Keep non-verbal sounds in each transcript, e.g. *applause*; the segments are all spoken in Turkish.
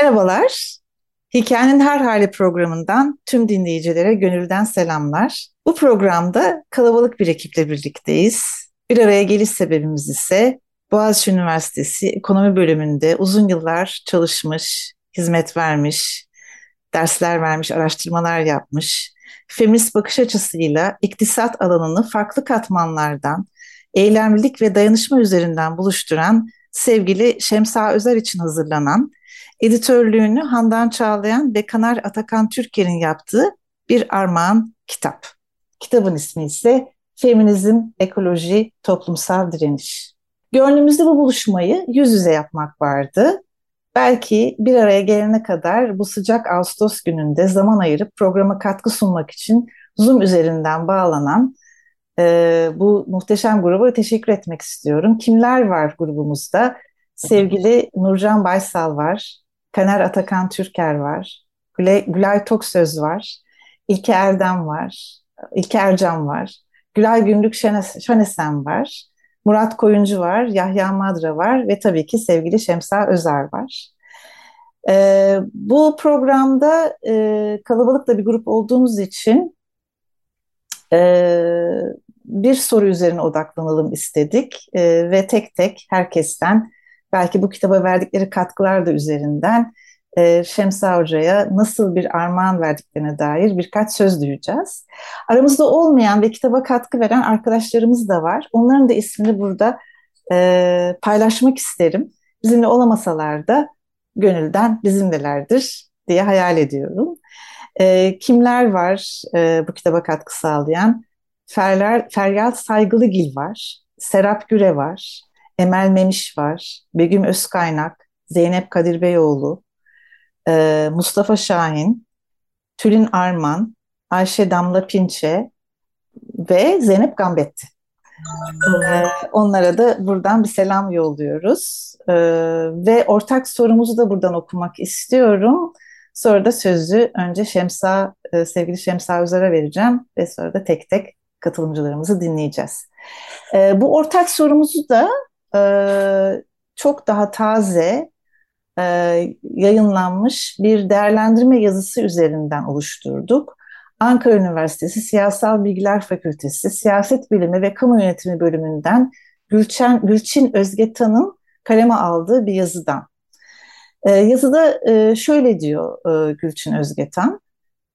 Merhabalar. Hikayenin Her Hali programından tüm dinleyicilere gönülden selamlar. Bu programda kalabalık bir ekiple birlikteyiz. Bir araya geliş sebebimiz ise Boğaziçi Üniversitesi Ekonomi Bölümünde uzun yıllar çalışmış, hizmet vermiş, dersler vermiş, araştırmalar yapmış, feminist bakış açısıyla iktisat alanını farklı katmanlardan, eylemlilik ve dayanışma üzerinden buluşturan sevgili Şemsa Özer için hazırlanan, editörlüğünü Handan Çağlayan ve Kanar Atakan Türker'in yaptığı bir armağan kitap. Kitabın ismi ise Feminizm, Ekoloji, Toplumsal Direniş. Gönlümüzde bu buluşmayı yüz yüze yapmak vardı. Belki bir araya gelene kadar bu sıcak Ağustos gününde zaman ayırıp programa katkı sunmak için Zoom üzerinden bağlanan e, bu muhteşem gruba teşekkür etmek istiyorum. Kimler var grubumuzda? Sevgili Nurcan Baysal var, Kaner Atakan Türker var, Gülay, Gülay Toksöz var, İlke Erdem var, İlke Ercan var, Gülay Günlük Şanesen var, Murat Koyuncu var, Yahya Madra var. Ve tabii ki sevgili Şemsa Özer var. Ee, bu programda e, kalabalık da bir grup olduğumuz için e, bir soru üzerine odaklanalım istedik. E, ve tek tek herkesten belki bu kitaba verdikleri katkılar da üzerinden e, Şemsa Hoca'ya nasıl bir armağan verdiklerine dair birkaç söz duyacağız. Aramızda olmayan ve kitaba katkı veren arkadaşlarımız da var. Onların da ismini burada e, paylaşmak isterim. Bizimle olamasalar da gönülden bizimlelerdir diye hayal ediyorum. E, kimler var e, bu kitaba katkı sağlayan? Ferler, Feryal Saygılıgil var, Serap Güre var, Emel Memiş var, Begüm Özkaynak, Zeynep Kadir Beyoğlu, e, Mustafa Şahin, Tülin Arman, Ayşe Damla Pinçe ve Zeynep Gambetti. Ee, onlara da buradan bir selam yolluyoruz. Ee, ve ortak sorumuzu da buradan okumak istiyorum. Sonra da sözü önce Şemsa, e, sevgili Şemsa Özer'e vereceğim ve sonra da tek tek katılımcılarımızı dinleyeceğiz. Bu ortak sorumuzu da e, çok daha taze e, yayınlanmış bir değerlendirme yazısı üzerinden oluşturduk. Ankara Üniversitesi Siyasal Bilgiler Fakültesi Siyaset Bilimi ve Kamu Yönetimi bölümünden Gülçen, Gülçin Özgetan'ın kaleme aldığı bir yazıdan. E, yazıda e, şöyle diyor e, Gülçin Özgetan,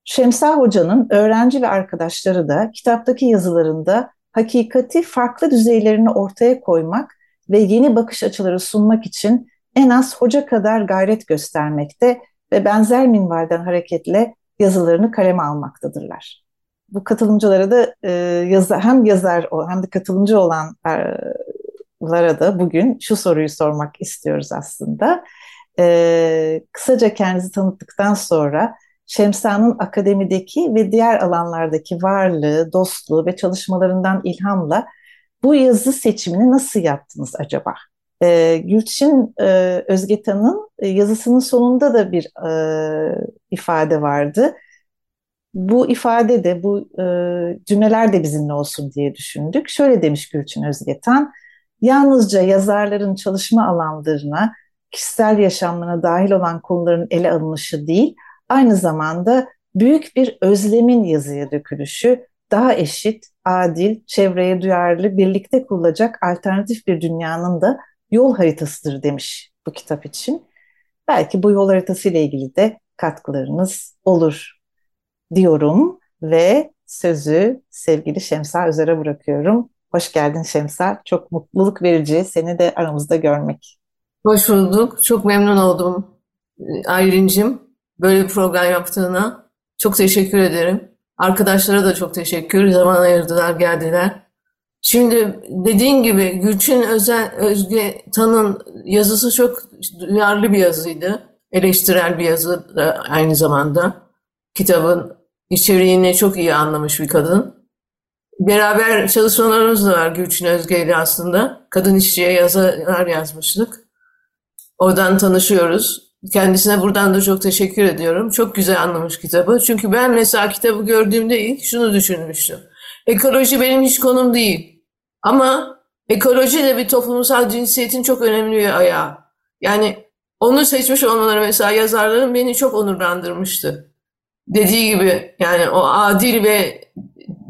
Şemsa Hoca'nın öğrenci ve arkadaşları da kitaptaki yazılarında hakikati farklı düzeylerini ortaya koymak ve yeni bakış açıları sunmak için en az hoca kadar gayret göstermekte ve benzer minvalden hareketle yazılarını kaleme almaktadırlar. Bu katılımcılara da e, yazı, hem yazar hem de katılımcı olanlara da bugün şu soruyu sormak istiyoruz aslında. E, kısaca kendinizi tanıttıktan sonra Şemsa'nın akademideki ve diğer alanlardaki varlığı, dostluğu ve çalışmalarından ilhamla bu yazı seçimini nasıl yaptınız acaba? E, Gülçin e, Özgetan'ın e, yazısının sonunda da bir e, ifade vardı. Bu ifade de, bu e, cümleler de bizimle olsun diye düşündük. Şöyle demiş Gülçin Özgetan, yalnızca yazarların çalışma alanlarına, kişisel yaşamlarına dahil olan konuların ele alınışı değil, aynı zamanda büyük bir özlemin yazıya dökülüşü, daha eşit, adil, çevreye duyarlı, birlikte kurulacak alternatif bir dünyanın da yol haritasıdır demiş bu kitap için. Belki bu yol haritası ile ilgili de katkılarınız olur diyorum ve sözü sevgili Şemsa Özer'e bırakıyorum. Hoş geldin Şemsa. Çok mutluluk verici seni de aramızda görmek. Hoş bulduk. Çok memnun oldum Aylin'cim. Böyle bir program yaptığına çok teşekkür ederim. Arkadaşlara da çok teşekkür. Zaman ayırdılar, geldiler. Şimdi dediğin gibi Gülçin Özel, Özge Tan'ın yazısı çok duyarlı bir yazıydı. Eleştirel bir yazı da aynı zamanda. Kitabın içeriğini çok iyi anlamış bir kadın. Beraber çalışmalarımız da var Gülçin Özge ile aslında. Kadın işçiye yazılar yazmıştık. Oradan tanışıyoruz. Kendisine buradan da çok teşekkür ediyorum. Çok güzel anlamış kitabı. Çünkü ben mesela kitabı gördüğümde ilk şunu düşünmüştüm. Ekoloji benim hiç konum değil. Ama ekoloji de bir toplumsal cinsiyetin çok önemli bir ayağı. Yani onu seçmiş olmaları mesela yazarların beni çok onurlandırmıştı. Dediği gibi yani o adil ve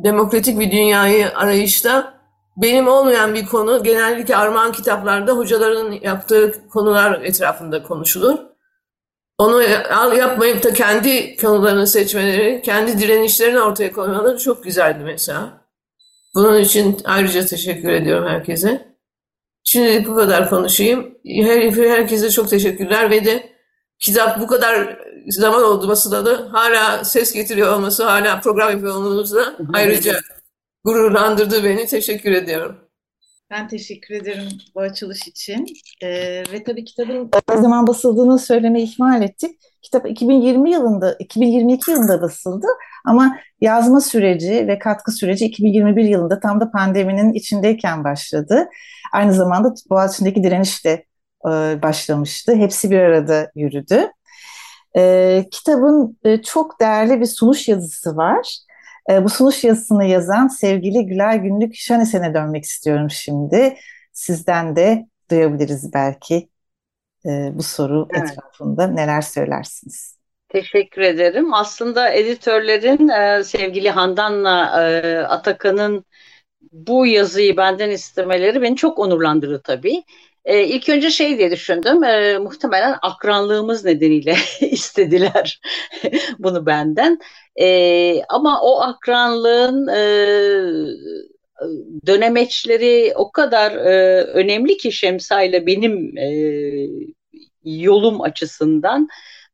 demokratik bir dünyayı arayışta benim olmayan bir konu genellikle armağan kitaplarda hocaların yaptığı konular etrafında konuşulur. Onu yapmayıp da kendi konularını seçmeleri, kendi direnişlerini ortaya koymaları çok güzeldi mesela. Bunun için ayrıca teşekkür ediyorum herkese. Şimdilik bu kadar konuşayım. Her, herkese çok teşekkürler ve de kitap bu kadar zaman olması da hala ses getiriyor olması, hala program yapıyor olmanız da ayrıca gururlandırdı beni. Teşekkür ediyorum. Ben teşekkür ederim bu açılış için. Ee, ve tabii kitabın ne zaman basıldığını söylemeyi ihmal ettik. Kitap 2020 yılında, 2022 yılında basıldı ama yazma süreci ve katkı süreci 2021 yılında tam da pandeminin içindeyken başladı. Aynı zamanda Boğaziçi'ndeki direniş de e, başlamıştı. Hepsi bir arada yürüdü. E, kitabın e, çok değerli bir sunuş yazısı var. E, bu sunuş yazısını yazan sevgili Gülay Günlük Şanesen'e dönmek istiyorum şimdi. Sizden de duyabiliriz belki e, bu soru evet. etrafında neler söylersiniz? Teşekkür ederim. Aslında editörlerin e, sevgili Handan'la e, Atakan'ın bu yazıyı benden istemeleri beni çok onurlandırdı tabii. E, ilk önce şey diye düşündüm, e, muhtemelen akranlığımız nedeniyle *laughs* istediler *laughs* bunu benden. E, ama o akranlığın e, dönemeçleri o kadar e, önemli ki Şemsa ile benim e, yolum açısından.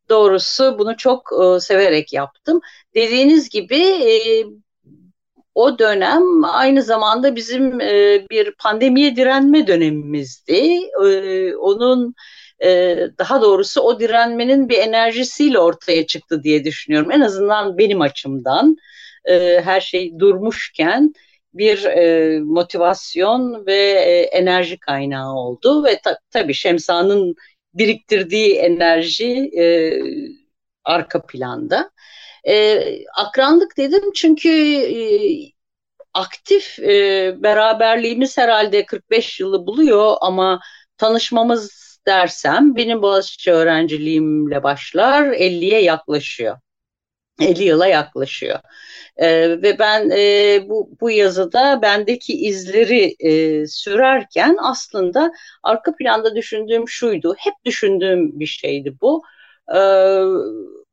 Doğrusu bunu çok e, severek yaptım. Dediğiniz gibi e, o dönem aynı zamanda bizim e, bir pandemiye direnme dönemimizdi. E, onun e, daha doğrusu o direnmenin bir enerjisiyle ortaya çıktı diye düşünüyorum. En azından benim açımdan e, her şey durmuşken bir e, motivasyon ve e, enerji kaynağı oldu ve ta, tabii Şemsa'nın biriktirdiği enerji e, arka planda. E, akranlık dedim çünkü e, aktif e, beraberliğimiz herhalde 45 yılı buluyor ama tanışmamız dersem benim Boğaziçi öğrenciliğimle başlar 50'ye yaklaşıyor. 50 yıla yaklaşıyor. Ee, ve ben e, bu, bu yazıda bendeki izleri e, sürerken aslında arka planda düşündüğüm şuydu. Hep düşündüğüm bir şeydi bu. Ee,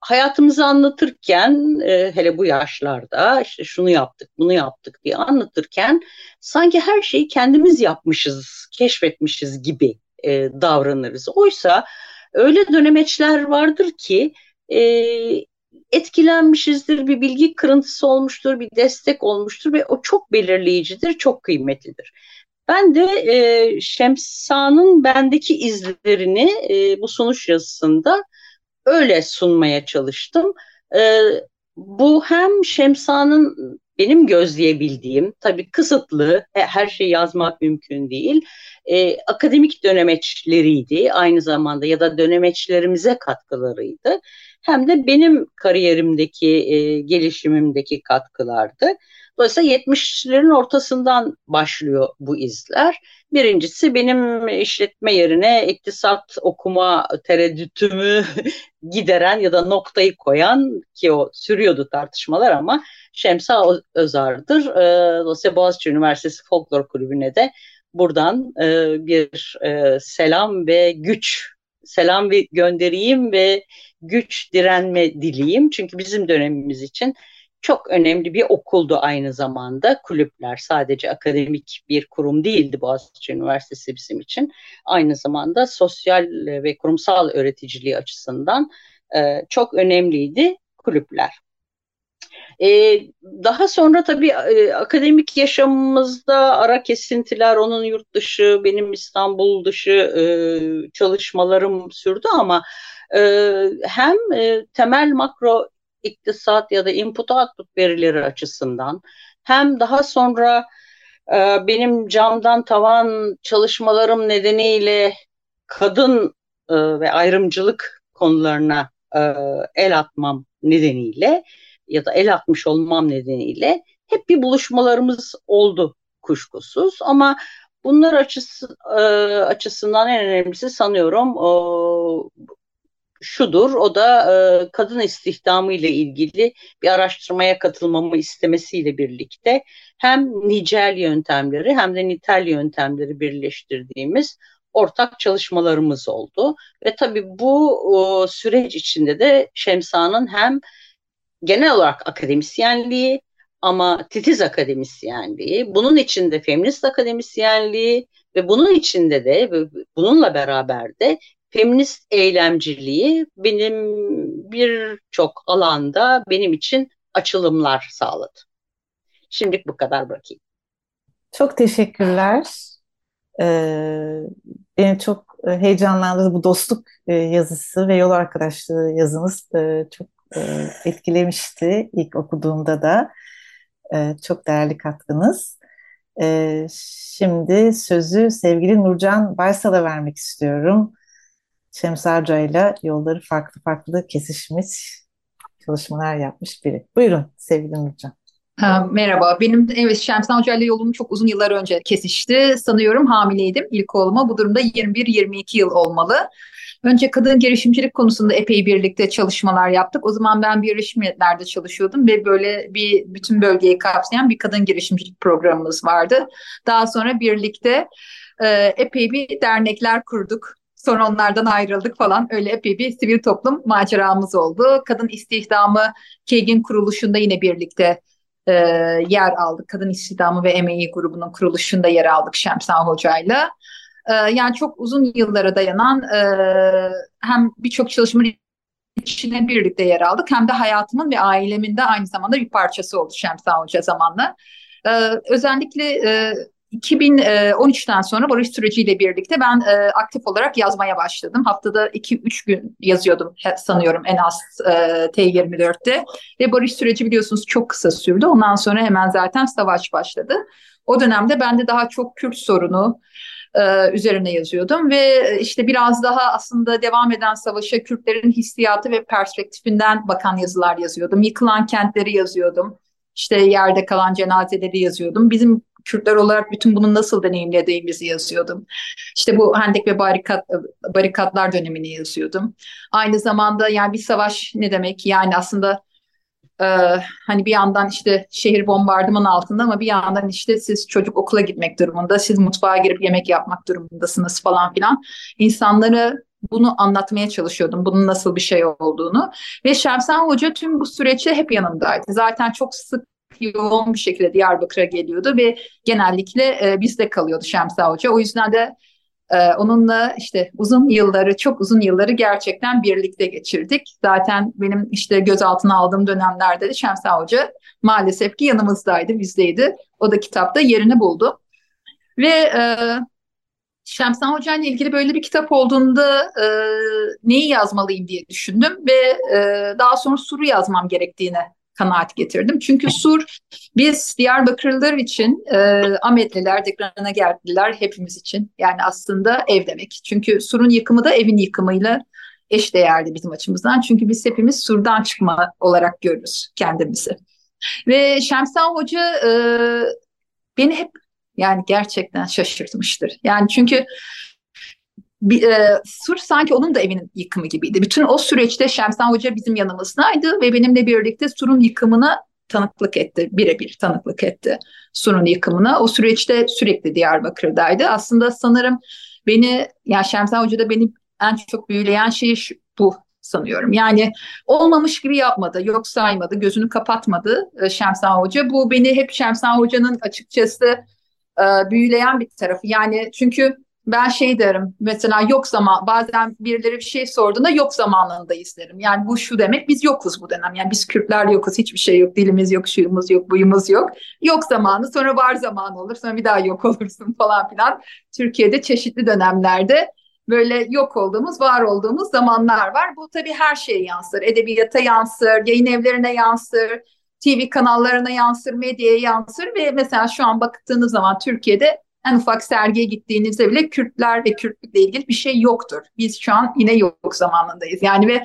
hayatımızı anlatırken e, hele bu yaşlarda işte şunu yaptık bunu yaptık diye anlatırken sanki her şeyi kendimiz yapmışız keşfetmişiz gibi e, davranırız. Oysa öyle dönemeçler vardır ki e, etkilenmişizdir, bir bilgi kırıntısı olmuştur, bir destek olmuştur ve o çok belirleyicidir, çok kıymetlidir. Ben de e, Şemsa'nın bendeki izlerini e, bu sonuç yazısında öyle sunmaya çalıştım. E, bu hem Şemsa'nın benim gözleyebildiğim, tabii kısıtlı, her şeyi yazmak mümkün değil, e, akademik dönemeçleriydi aynı zamanda ya da dönemeçlerimize katkılarıydı. Hem de benim kariyerimdeki, e, gelişimimdeki katkılardı. Dolayısıyla 70'lerin ortasından başlıyor bu izler. Birincisi benim işletme yerine iktisat okuma tereddütümü *laughs* gideren ya da noktayı koyan ki o sürüyordu tartışmalar ama Şemsa Özar'dır. Ee, dolayısıyla Boğaziçi Üniversitesi Folklor Kulübü'ne de buradan e, bir e, selam ve güç selam ve göndereyim ve güç direnme dileyim. Çünkü bizim dönemimiz için çok önemli bir okuldu aynı zamanda. Kulüpler sadece akademik bir kurum değildi Boğaziçi Üniversitesi bizim için. Aynı zamanda sosyal ve kurumsal öğreticiliği açısından e, çok önemliydi kulüpler. E, daha sonra tabii e, akademik yaşamımızda ara kesintiler, onun yurt dışı, benim İstanbul dışı e, çalışmalarım sürdü ama e, hem e, temel makro iktisat ya da input output verileri açısından hem daha sonra e, benim camdan tavan çalışmalarım nedeniyle kadın e, ve ayrımcılık konularına e, el atmam nedeniyle ya da el atmış olmam nedeniyle hep bir buluşmalarımız oldu kuşkusuz ama bunlar açısı, e, açısından en önemlisi sanıyorum şudur o da e, kadın istihdamı ile ilgili bir araştırmaya katılmamı istemesiyle birlikte hem nicel yöntemleri hem de nitel yöntemleri birleştirdiğimiz ortak çalışmalarımız oldu. Ve tabii bu süreç içinde de Şemsa'nın hem genel olarak akademisyenliği ama titiz akademisyenliği, bunun içinde feminist akademisyenliği ve bunun içinde de bununla beraber de feminist eylemciliği benim birçok alanda benim için açılımlar sağladı. Şimdilik bu kadar bırakayım. Çok teşekkürler. Ee, beni çok heyecanlandırdı bu dostluk e, yazısı ve yol arkadaşlığı yazınız e, çok e, etkilemişti ilk okuduğumda da. E, çok değerli katkınız. E, şimdi sözü sevgili Nurcan Baysal'a vermek istiyorum. Şemsa ile yolları farklı farklı kesişmiş çalışmalar yapmış biri. Buyurun sevgili Nurcan. Merhaba, benim evet Şemsen Hoca ile yolum çok uzun yıllar önce kesişti. Sanıyorum hamileydim ilk oğluma. Bu durumda 21-22 yıl olmalı. Önce kadın girişimcilik konusunda epey birlikte çalışmalar yaptık. O zaman ben Birleşmiş Milletler'de çalışıyordum ve böyle bir bütün bölgeyi kapsayan bir kadın girişimcilik programımız vardı. Daha sonra birlikte e, epey bir dernekler kurduk. Sonra onlardan ayrıldık falan. Öyle epey bir sivil toplum maceramız oldu. Kadın istihdamı KEG'in kuruluşunda yine birlikte e, yer aldık. Kadın istihdamı ve emeği grubunun kuruluşunda yer aldık Şemsa Hoca'yla. E, yani çok uzun yıllara dayanan e, hem birçok çalışma içine birlikte yer aldık hem de hayatımın ve ailemin de aynı zamanda bir parçası oldu Şemsa Hoca zamanla. E, özellikle e, 2013'ten sonra barış süreciyle birlikte ben e, aktif olarak yazmaya başladım. Haftada 2-3 gün yazıyordum sanıyorum en az e, T24'te. Ve barış süreci biliyorsunuz çok kısa sürdü. Ondan sonra hemen zaten savaş başladı. O dönemde ben de daha çok Kürt sorunu, e, üzerine yazıyordum ve işte biraz daha aslında devam eden savaşa Kürtlerin hissiyatı ve perspektifinden bakan yazılar yazıyordum. Yıkılan kentleri yazıyordum. İşte yerde kalan cenazeleri yazıyordum. Bizim Kürtler olarak bütün bunu nasıl deneyimlediğimizi yazıyordum. İşte bu hendek ve barikat, barikatlar dönemini yazıyordum. Aynı zamanda yani bir savaş ne demek? Yani aslında e, hani bir yandan işte şehir bombardıman altında ama bir yandan işte siz çocuk okula gitmek durumunda, siz mutfağa girip yemek yapmak durumundasınız falan filan. İnsanları bunu anlatmaya çalışıyordum. Bunun nasıl bir şey olduğunu. Ve Şemsen Hoca tüm bu süreçte hep yanımdaydı. Zaten çok sık yoğun bir şekilde Diyarbakır'a geliyordu ve genellikle e, bizde kalıyordu Şemsa Hoca. O yüzden de e, onunla işte uzun yılları, çok uzun yılları gerçekten birlikte geçirdik. Zaten benim işte gözaltına aldığım dönemlerde de Şemsa Hoca maalesef ki yanımızdaydı, bizdeydi. O da kitapta yerini buldu. Ve e, Şemsan Hoca ile ilgili böyle bir kitap olduğunda e, neyi yazmalıyım diye düşündüm ve e, daha sonra Sur'u yazmam gerektiğine kanaat getirdim. Çünkü Sur biz Diyarbakırlılar için e, Ahmetliler, Dekran'a geldiler hepimiz için. Yani aslında ev demek. Çünkü Sur'un yıkımı da evin yıkımıyla eş değerli bizim açımızdan. Çünkü biz hepimiz Sur'dan çıkma olarak görürüz kendimizi. Ve Şemsan Hoca e, beni hep yani gerçekten şaşırtmıştır. Yani çünkü bir, e, Sur sanki onun da evinin yıkımı gibiydi. Bütün o süreçte Şemsan Hoca bizim yanımızdaydı ve benimle birlikte Sur'un yıkımına tanıklık etti, birebir tanıklık etti Sur'un yıkımına. O süreçte sürekli Diyarbakır'daydı. Aslında sanırım beni, yani Şemsan Hoca da beni en çok büyüleyen şey şu, bu sanıyorum. Yani olmamış gibi yapmadı, yok saymadı, gözünü kapatmadı e, Şemsan Hoca. Bu beni hep Şemsan Hoca'nın açıkçası e, büyüleyen bir tarafı. Yani çünkü ben şey derim mesela yok zaman bazen birileri bir şey sorduğunda yok zamanındayız derim. Yani bu şu demek biz yokuz bu dönem. Yani biz Kürtler yokuz hiçbir şey yok dilimiz yok şuyumuz yok buyumuz yok. Yok zamanı sonra var zamanı olur sonra bir daha yok *laughs* olursun falan filan. Türkiye'de çeşitli dönemlerde böyle yok olduğumuz var olduğumuz zamanlar var. Bu tabii her şeye yansır edebiyata yansır yayın evlerine yansır. TV kanallarına yansır, medyaya yansır ve mesela şu an baktığınız zaman Türkiye'de en ufak sergiye gittiğinizde bile Kürtler ve Kürtlükle ilgili bir şey yoktur. Biz şu an yine yok zamanındayız. Yani ve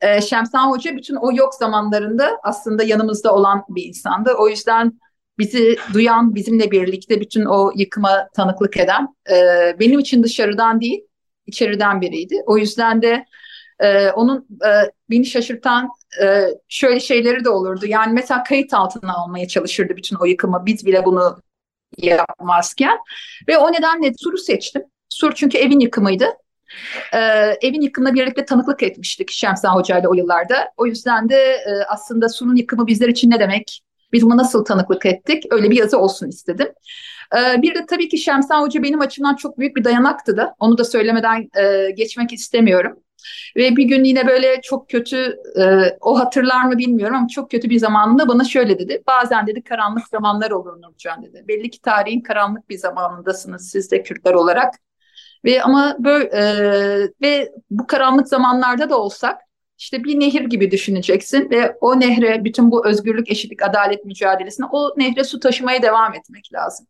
e, Şemsan Hoca bütün o yok zamanlarında aslında yanımızda olan bir insandı. O yüzden bizi duyan, bizimle birlikte bütün o yıkıma tanıklık eden e, benim için dışarıdan değil, içeriden biriydi. O yüzden de e, onun e, beni şaşırtan e, şöyle şeyleri de olurdu. Yani mesela kayıt altına almaya çalışırdı bütün o yıkımı. Biz bile bunu yapmazken ve o nedenle Sur'u seçtim. Sur çünkü evin yıkımıydı. Ee, evin yıkımına birlikte tanıklık etmiştik Şemsan Hoca ile o yıllarda. O yüzden de e, aslında Sur'un yıkımı bizler için ne demek? Biz buna nasıl tanıklık ettik? Öyle bir yazı olsun istedim. Ee, bir de tabii ki Şemsan Hoca benim açımdan çok büyük bir dayanaktı da. Onu da söylemeden e, geçmek istemiyorum. Ve bir gün yine böyle çok kötü, e, o hatırlar mı bilmiyorum ama çok kötü bir zamanında bana şöyle dedi. Bazen dedi karanlık zamanlar olur Nurcan dedi. Belli ki tarihin karanlık bir zamanındasınız siz de Kürtler olarak. Ve ama böyle e, ve bu karanlık zamanlarda da olsak işte bir nehir gibi düşüneceksin ve o nehre bütün bu özgürlük, eşitlik, adalet mücadelesine o nehre su taşımaya devam etmek lazım.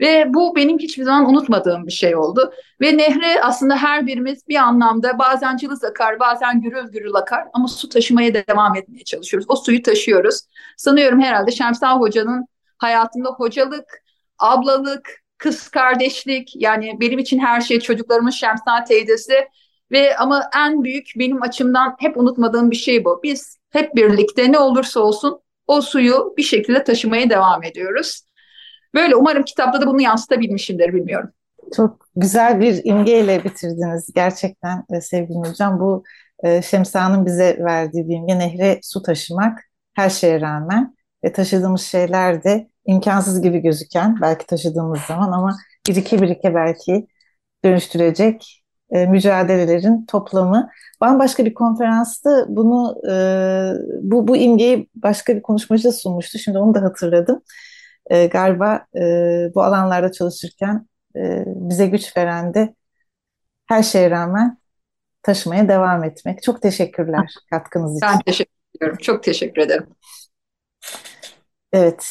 Ve bu benim hiçbir zaman unutmadığım bir şey oldu. Ve nehre aslında her birimiz bir anlamda bazen cılız akar, bazen gürül gürül akar ama su taşımaya devam etmeye çalışıyoruz. O suyu taşıyoruz. Sanıyorum herhalde Şemsal Hoca'nın hayatında hocalık, ablalık, kız kardeşlik yani benim için her şey çocuklarımın Şemsal teyzesi ve ama en büyük benim açımdan hep unutmadığım bir şey bu. Biz hep birlikte ne olursa olsun o suyu bir şekilde taşımaya devam ediyoruz. Böyle umarım kitapta da bunu yansıtabilmişimdir bilmiyorum. Çok güzel bir imgeyle bitirdiniz gerçekten e, sevgili hocam. Bu e, Şemsa'nın bize verdiği imge nehre su taşımak her şeye rağmen ve taşıdığımız şeyler de imkansız gibi gözüken belki taşıdığımız zaman ama birike birike belki dönüştürecek e, mücadelelerin toplamı. Bambaşka bir konferansta bunu bu bu imgeyi başka bir konuşmacı sunmuştu. Şimdi onu da hatırladım e, galiba e, bu alanlarda çalışırken e, bize güç veren de her şeye rağmen taşımaya devam etmek. Çok teşekkürler *laughs* katkınız için. Ben teşekkür ediyorum. Çok teşekkür ederim. Evet,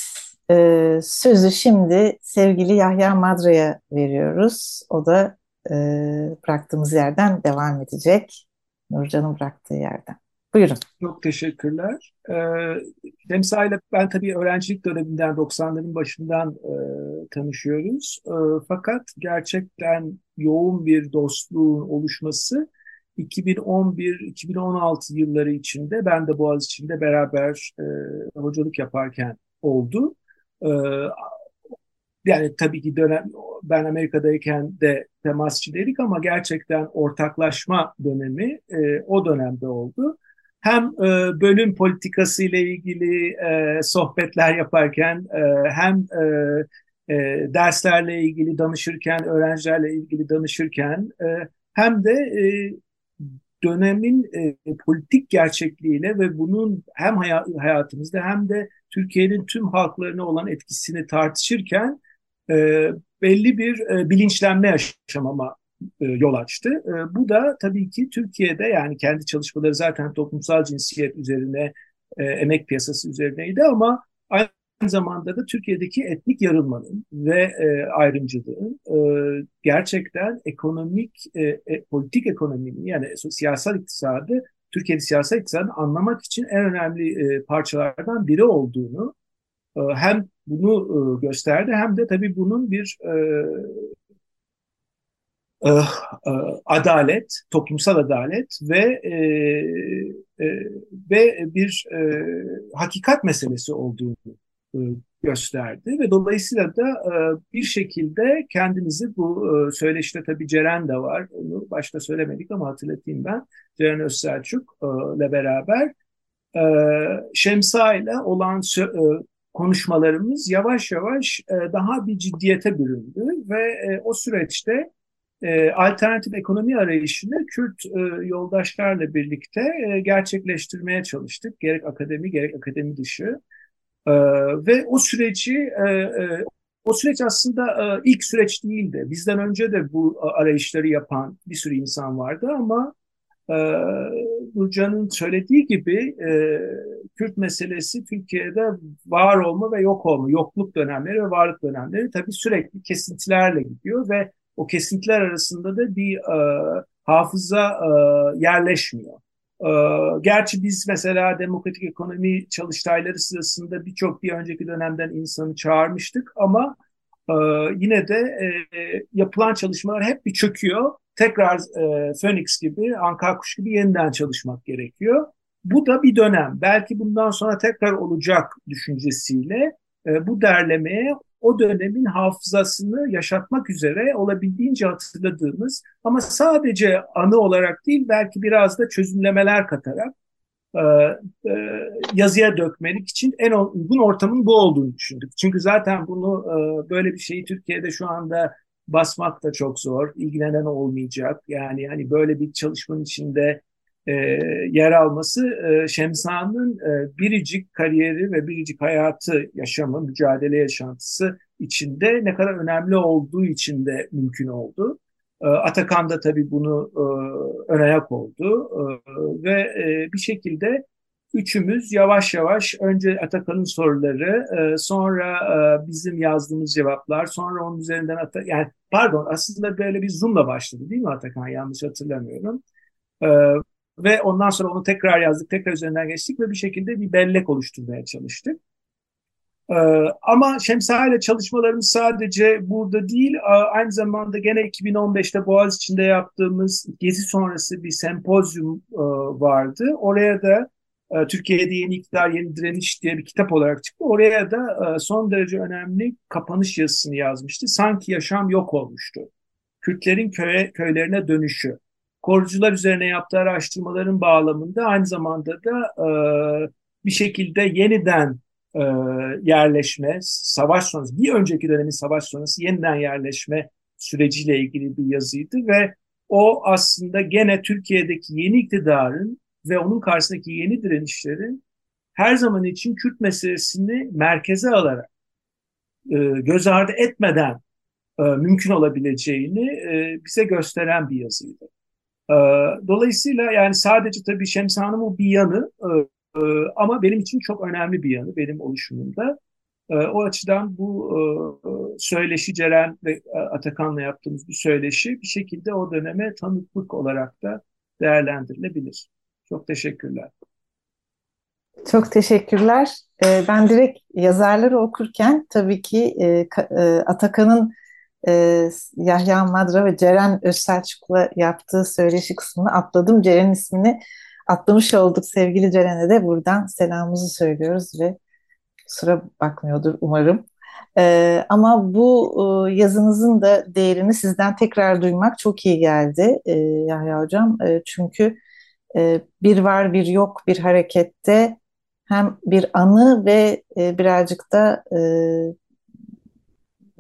e, sözü şimdi sevgili Yahya Madra'ya veriyoruz. O da e, bıraktığımız yerden devam edecek. Nurcan'ın bıraktığı yerden. Buyurun. Çok teşekkürler. Ee, ile ben tabii öğrencilik döneminden 90'ların başından e, tanışıyoruz. E, fakat gerçekten yoğun bir dostluğun oluşması 2011-2016 yılları içinde ben de Boğaziçi'nde beraber e, hocalık yaparken oldu. E, yani tabii ki dönem ben Amerika'dayken de temasçı ama gerçekten ortaklaşma dönemi e, o dönemde oldu hem e, bölüm politikası ile ilgili e, sohbetler yaparken e, hem e, e, derslerle ilgili danışırken, öğrencilerle ilgili danışırken e, hem de e, dönemin e, politik gerçekliğiyle ve bunun hem hayatımızda hem de Türkiye'nin tüm halklarına olan etkisini tartışırken e, belli bir e, bilinçlenme yaşamama e, yol açtı. E, bu da tabii ki Türkiye'de yani kendi çalışmaları zaten toplumsal cinsiyet üzerine, e, emek piyasası üzerineydi ama aynı zamanda da Türkiye'deki etnik yarılmanın ve e, ayrımcılığın gerçekten ekonomik, politik ekonominin yani siyasal iktisadı, Türkiye'de siyasal iktisadını anlamak için en önemli parçalardan biri olduğunu hem bunu gösterdi hem de tabii bunun bir e, e, adalet, toplumsal adalet ve e, e, ve bir e, hakikat meselesi olduğunu e, gösterdi ve dolayısıyla da bir şekilde kendinizi bu e, söyleşte tabii Ceren de var. Onu başta söylemedik ama hatırlatayım ben. Ceren Özselçuk ile beraber e, Şemsa ile olan konuşmalarımız yavaş yavaş daha bir ciddiyete büründü ve o süreçte e, alternatif ekonomi arayışını Kürt e, yoldaşlarla birlikte e, gerçekleştirmeye çalıştık. Gerek akademi gerek akademi dışı. E, ve o süreci e, e, o süreç aslında e, ilk süreç değildi. Bizden önce de bu arayışları yapan bir sürü insan vardı ama e, Nurcan'ın söylediği gibi e, Kürt meselesi Türkiye'de var olma ve yok olma, yokluk dönemleri ve varlık dönemleri tabii sürekli kesintilerle gidiyor ve o kesintiler arasında da bir e, hafıza e, yerleşmiyor. E, gerçi biz mesela demokratik ekonomi çalıştayları sırasında birçok bir önceki dönemden insanı çağırmıştık ama e, yine de e, yapılan çalışmalar hep bir çöküyor. Tekrar e, Phoenix gibi, Ankara Kuş gibi yeniden çalışmak gerekiyor. Bu da bir dönem. Belki bundan sonra tekrar olacak düşüncesiyle e, bu derlemeye o dönemin hafızasını yaşatmak üzere olabildiğince hatırladığımız ama sadece anı olarak değil belki biraz da çözümlemeler katarak e, e, yazıya dökmelik için en uygun ortamın bu olduğunu düşündük. Çünkü zaten bunu e, böyle bir şeyi Türkiye'de şu anda basmak da çok zor, ilgilenen olmayacak. Yani hani böyle bir çalışmanın içinde e, yer alması e, Şemsa'nın e, biricik kariyeri ve biricik hayatı, yaşamı, mücadele yaşantısı içinde ne kadar önemli olduğu için de mümkün oldu. E, Atakan da tabii bunu e, ön oldu e, ve e, bir şekilde üçümüz yavaş yavaş önce Atakan'ın soruları, e, sonra e, bizim yazdığımız cevaplar, sonra onun üzerinden Ata yani pardon aslında böyle bir zoom'la başladı değil mi Atakan yanlış hatırlamıyorum. E, ve ondan sonra onu tekrar yazdık, tekrar üzerinden geçtik ve bir şekilde bir bellek oluşturmaya çalıştık. Ee, ama Şemsa ile çalışmalarımız sadece burada değil, aynı zamanda gene 2015'te Boğaziçi'nde yaptığımız gezi sonrası bir sempozyum e, vardı. Oraya da e, Türkiye'de Yeni İktidar, Yeni Direniş diye bir kitap olarak çıktı. Oraya da e, son derece önemli kapanış yazısını yazmıştı. Sanki yaşam yok olmuştu. Kürtlerin köye, köylerine dönüşü korucular üzerine yaptığı araştırmaların bağlamında aynı zamanda da e, bir şekilde yeniden e, yerleşme, savaş sonrası, bir önceki dönemin savaş sonrası yeniden yerleşme süreciyle ilgili bir yazıydı ve o aslında gene Türkiye'deki yeni iktidarın ve onun karşısındaki yeni direnişlerin her zaman için Kürt meselesini merkeze alarak e, göz ardı etmeden e, mümkün olabileceğini e, bize gösteren bir yazıydı. Ee, dolayısıyla yani sadece tabii Şemsa'nın o bir yanı e, e, ama benim için çok önemli bir yanı benim oluşumumda. E, o açıdan bu söyleşi Ceren ve Atakan'la yaptığımız bu söyleşi bir şekilde o döneme tanıklık olarak da değerlendirilebilir. Çok teşekkürler. Çok teşekkürler. Ben direkt yazarları okurken tabii ki Atakan'ın e, Yahya Madra ve Ceren Özselçuk'la yaptığı söyleşi kısmını atladım. Ceren'in ismini atlamış olduk. Sevgili Ceren'e de buradan selamımızı söylüyoruz ve kusura bakmıyordur umarım. E, ama bu e, yazınızın da değerini sizden tekrar duymak çok iyi geldi e, Yahya Hocam. E, çünkü e, bir var bir yok bir harekette hem bir anı ve e, birazcık da e,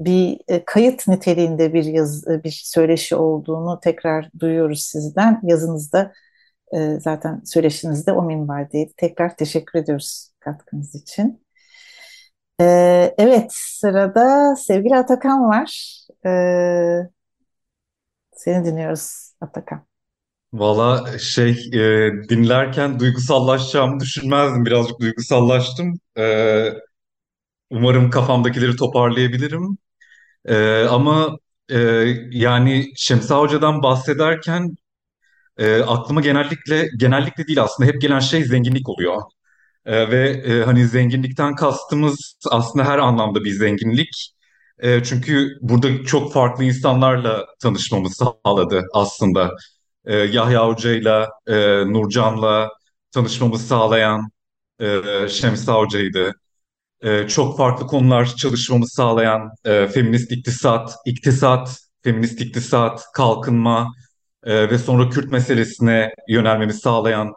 bir e, kayıt niteliğinde bir yaz, e, bir söyleşi olduğunu tekrar duyuyoruz sizden. Yazınızda e, zaten söyleşinizde o minvaldeydi. Tekrar teşekkür ediyoruz katkınız için. Evet, sırada sevgili Atakan var. Seni dinliyoruz Atakan. Valla şey e, dinlerken duygusallaşacağımı düşünmezdim. Birazcık duygusallaştım. E, umarım kafamdakileri toparlayabilirim. Ee, ama e, yani Şemsa Hoca'dan bahsederken e, aklıma genellikle genellikle değil aslında hep gelen şey zenginlik oluyor. E, ve e, hani zenginlikten kastımız aslında her anlamda bir zenginlik. E, çünkü burada çok farklı insanlarla tanışmamı sağladı aslında. E, Yahya Hoca'yla, e, Nurcan'la tanışmamı sağlayan e, Şemsa Hoca'ydı e, çok farklı konular çalışmamı sağlayan e, feminist iktisat, iktisat, feminist iktisat, kalkınma e, ve sonra Kürt meselesine yönelmemi sağlayan